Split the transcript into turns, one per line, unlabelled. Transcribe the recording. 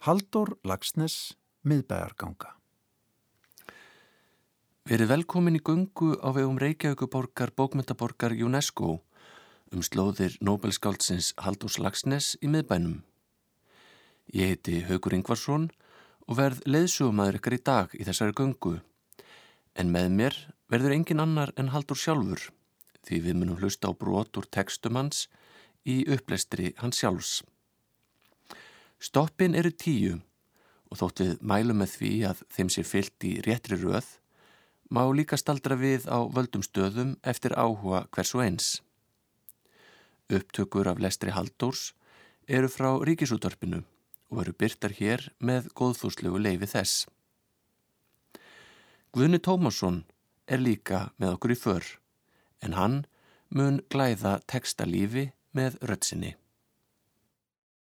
Haldur Lagsnes, miðbæjarganga.
Verið velkomin í gungu á vegum Reykjavíkuborgar bókmyndaborgar UNESCO um slóðir Nobelskáldsins Haldurs Lagsnes í miðbænum. Ég heiti Haugur Ingvarsson og verð leiðsugumæður ykkar í dag í þessari gungu. En með mér verður engin annar en Haldur sjálfur því við munum hlusta á brot úr textum hans í uppleistri hans sjálfs. Stoppin eru tíu og þótt við mælum með því að þeim sé fyllt í réttri röð má líka staldra við á völdum stöðum eftir áhuga hvers og eins. Upptökur af lestri Haldórs eru frá ríkisúttarpinu og eru byrtar hér með góðfúslegu leifi þess. Guðni Tómasson er líka með okkur í för en hann mun glæða textalífi með rötsinni.